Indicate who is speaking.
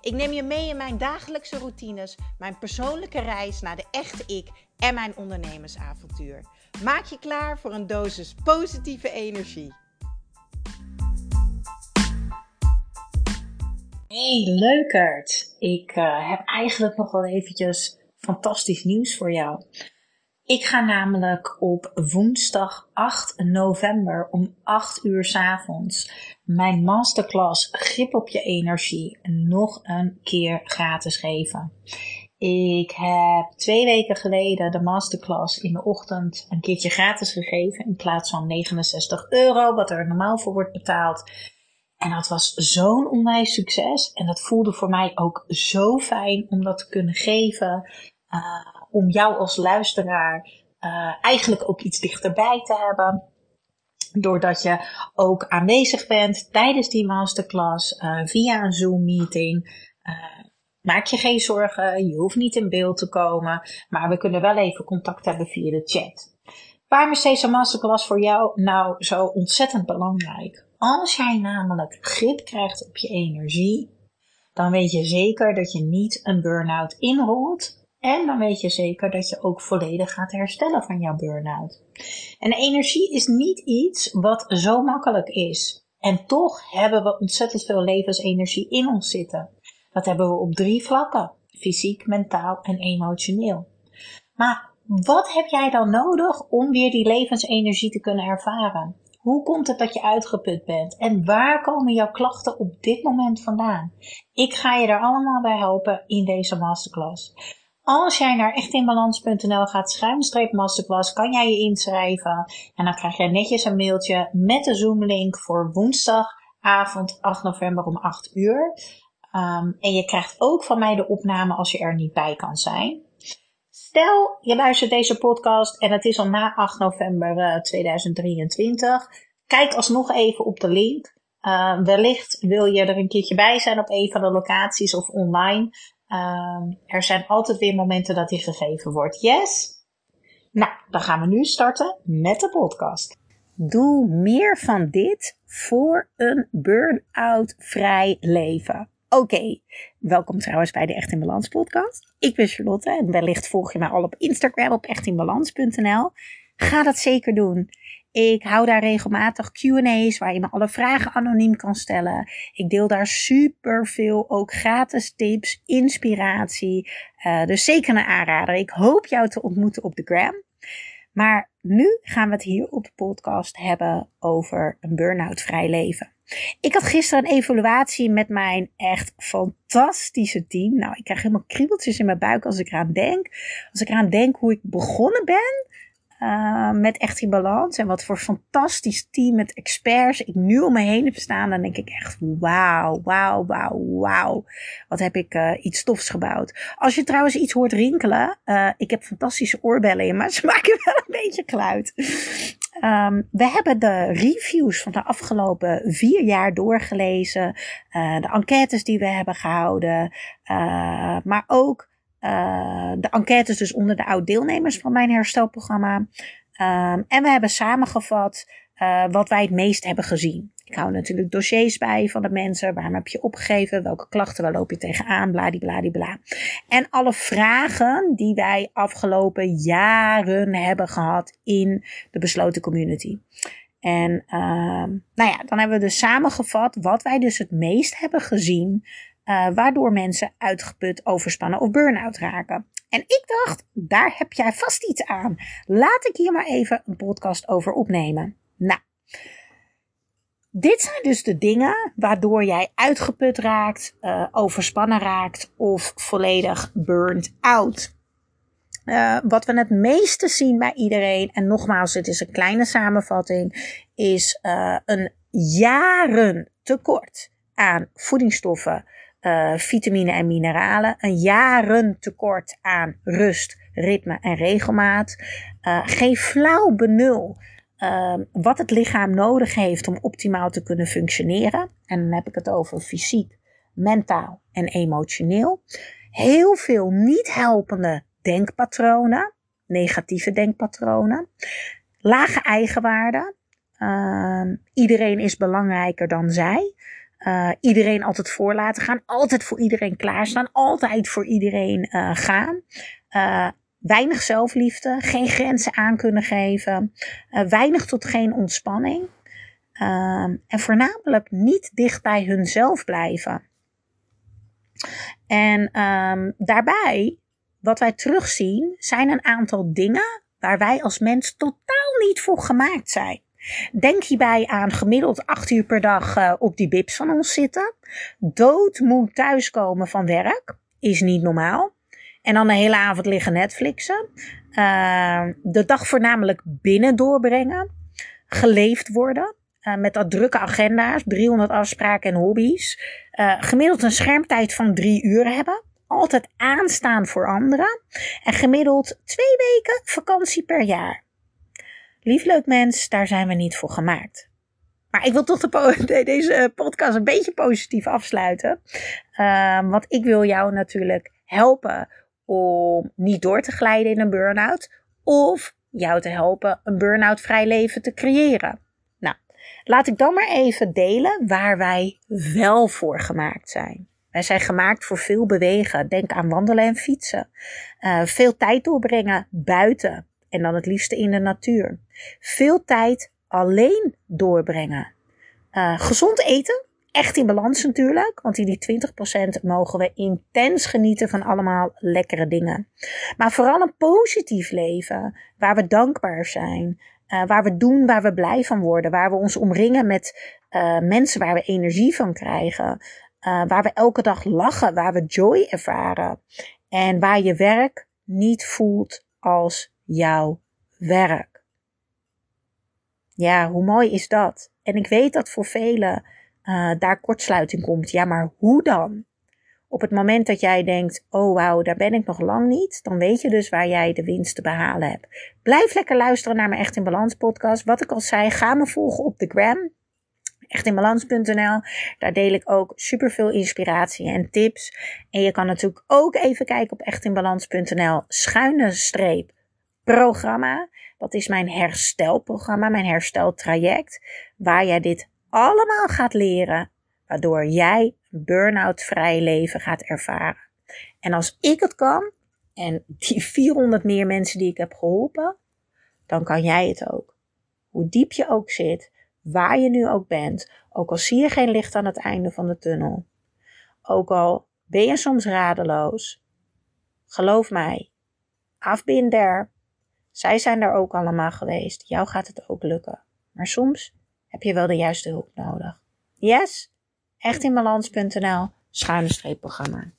Speaker 1: Ik neem je mee in mijn dagelijkse routines, mijn persoonlijke reis naar de echte ik en mijn ondernemersavontuur. Maak je klaar voor een dosis positieve energie.
Speaker 2: Hey leukert, ik uh, heb eigenlijk nog wel eventjes fantastisch nieuws voor jou. Ik ga namelijk op woensdag 8 november om 8 uur s avonds mijn masterclass Grip op je energie nog een keer gratis geven. Ik heb twee weken geleden de masterclass in de ochtend een keertje gratis gegeven in plaats van 69 euro, wat er normaal voor wordt betaald. En dat was zo'n onwijs succes. En dat voelde voor mij ook zo fijn om dat te kunnen geven. Uh, om jou als luisteraar uh, eigenlijk ook iets dichterbij te hebben. Doordat je ook aanwezig bent tijdens die masterclass uh, via een Zoom meeting. Maak je geen zorgen, je hoeft niet in beeld te komen, maar we kunnen wel even contact hebben via de chat. Waarom is deze masterclass voor jou nou zo ontzettend belangrijk? Als jij namelijk grip krijgt op je energie, dan weet je zeker dat je niet een burn-out inrolt. En dan weet je zeker dat je ook volledig gaat herstellen van jouw burn-out. En energie is niet iets wat zo makkelijk is. En toch hebben we ontzettend veel levensenergie in ons zitten. Dat hebben we op drie vlakken: fysiek, mentaal en emotioneel. Maar wat heb jij dan nodig om weer die levensenergie te kunnen ervaren? Hoe komt het dat je uitgeput bent? En waar komen jouw klachten op dit moment vandaan? Ik ga je er allemaal bij helpen in deze masterclass. Als jij naar echtinbalans.nl gaat schuinstreep masterclass, kan jij je inschrijven. En dan krijg jij netjes een mailtje met de Zoom link voor woensdagavond 8 november om 8 uur. Um, en je krijgt ook van mij de opname als je er niet bij kan zijn. Stel, je luistert deze podcast en het is al na 8 november uh, 2023. Kijk alsnog even op de link. Uh, wellicht wil je er een keertje bij zijn op een van de locaties of online. Uh, er zijn altijd weer momenten dat die gegeven wordt. Yes? Nou, dan gaan we nu starten met de podcast.
Speaker 1: Doe meer van dit voor een burn-out vrij leven. Oké, welkom trouwens bij de Echt in Balans podcast. Ik ben Charlotte en wellicht volg je mij al op Instagram op echtinbalans.nl. Ga dat zeker doen. Ik hou daar regelmatig Q&A's waar je me alle vragen anoniem kan stellen. Ik deel daar super veel ook gratis tips, inspiratie. Uh, dus zeker een aanrader. Ik hoop jou te ontmoeten op de gram. Maar nu gaan we het hier op de podcast hebben over een burn-out vrij leven. Ik had gisteren een evaluatie met mijn echt fantastische team. Nou, ik krijg helemaal kriebeltjes in mijn buik als ik eraan denk. Als ik eraan denk hoe ik begonnen ben uh, met Echt in Balans. En wat voor fantastisch team met experts ik nu om me heen heb staan. Dan denk ik echt wauw, wauw, wauw, wauw. Wat heb ik uh, iets tofs gebouwd. Als je trouwens iets hoort rinkelen. Uh, ik heb fantastische oorbellen in, maar ze maken wel een beetje geluid. Um, we hebben de reviews van de afgelopen vier jaar doorgelezen. de enquêtes die we hebben gehouden. maar ook uh, de enquêtes dus onder de oud-deelnemers van mijn herstelprogramma. Um, en we hebben samengevat uh, wat wij het meest hebben gezien. Ik hou natuurlijk dossiers bij van de mensen. Waarom heb je opgegeven? Welke klachten? Waar loop je tegenaan? Bladibladibla. En alle vragen die wij afgelopen jaren hebben gehad in de besloten community. En uh, nou ja, dan hebben we dus samengevat wat wij dus het meest hebben gezien uh, waardoor mensen uitgeput, overspannen of burn-out raken. En ik dacht, daar heb jij vast iets aan. Laat ik hier maar even een podcast over opnemen. Nou, dit zijn dus de dingen waardoor jij uitgeput raakt, uh, overspannen raakt of volledig burnt out. Uh, wat we het meeste zien bij iedereen, en nogmaals, dit is een kleine samenvatting, is een jaren tekort aan voedingsstoffen uh, vitamine en mineralen, een jaren tekort aan rust, ritme en regelmaat. Uh, geen flauw benul uh, wat het lichaam nodig heeft om optimaal te kunnen functioneren. En dan heb ik het over fysiek, mentaal en emotioneel. Heel veel niet helpende denkpatronen, negatieve denkpatronen, lage eigenwaarde. Uh, iedereen is belangrijker dan zij. Uh, iedereen altijd voor laten gaan, altijd voor iedereen klaarstaan, altijd voor iedereen uh, gaan. Uh, weinig zelfliefde, geen grenzen aan kunnen geven, weinig tot geen ontspanning. en voornamelijk niet dicht bij hunzelf blijven. En um, daarbij, wat wij terugzien, zijn een aantal dingen waar wij als mens totaal niet voor gemaakt zijn. Denk hierbij aan gemiddeld acht uur per dag uh, op die bips van ons zitten. Doodmoe thuiskomen van werk is niet normaal. En dan de hele avond liggen Netflixen. Uh, de dag voornamelijk binnen doorbrengen. Geleefd worden. Uh, met dat drukke agenda's, 300 afspraken en hobby's. gemiddeld een schermtijd van drie uur hebben. Altijd aanstaan voor anderen. En gemiddeld twee weken vakantie per jaar. Lief mens, daar zijn we niet voor gemaakt. Maar ik wil toch de deze podcast een beetje positief afsluiten. Uh, want ik wil jou natuurlijk helpen om niet door te glijden in een burn-out. Of jou te helpen een burn-out vrij leven te creëren. Nou, laat ik dan maar even delen waar wij wel voor gemaakt zijn. Wij zijn gemaakt voor veel bewegen. Denk aan wandelen en fietsen. Uh, veel tijd doorbrengen buiten. En dan het liefste in de natuur. Veel tijd alleen doorbrengen. Uh, gezond eten. Echt in balans natuurlijk. Want in die 20% mogen we intens genieten van allemaal lekkere dingen. Maar vooral een positief leven. Waar we dankbaar zijn. Uh, waar we doen waar we blij van worden. Waar we ons omringen met uh, mensen waar we energie van krijgen. Waar we elke dag lachen. Waar we joy ervaren. En waar je werk niet voelt als jouw werk. Ja, hoe mooi is dat? En ik weet dat voor velen uh, daar kortsluiting komt. Ja, maar hoe dan? Op het moment dat jij denkt, oh wauw, daar ben ik nog lang niet, dan weet je dus waar jij de winst te behalen hebt. Blijf lekker luisteren naar mijn Echt in Balans podcast. Wat ik al zei, ga me volgen op de gram. Echtinbalans.nl. Daar deel ik ook superveel inspiratie en tips. En je kan natuurlijk ook even kijken op echtinbalans.nl schuine streep programma. Dat is mijn herstelprogramma, mijn hersteltraject, waar jij dit allemaal gaat leren, waardoor jij een burn-out vrij leven gaat ervaren. En als ik het kan, en die 400 meer mensen die ik heb geholpen, dan kan jij het ook. Hoe diep je ook zit, waar je nu ook bent, ook al zie je geen licht aan het einde van de tunnel, ook al ben je soms radeloos, geloof mij, been there. Zij zijn er ook allemaal geweest. Jou gaat het ook lukken. Maar soms heb je wel de juiste hulp nodig. Yes? Echtinbalans.nl schuine streepprogramma.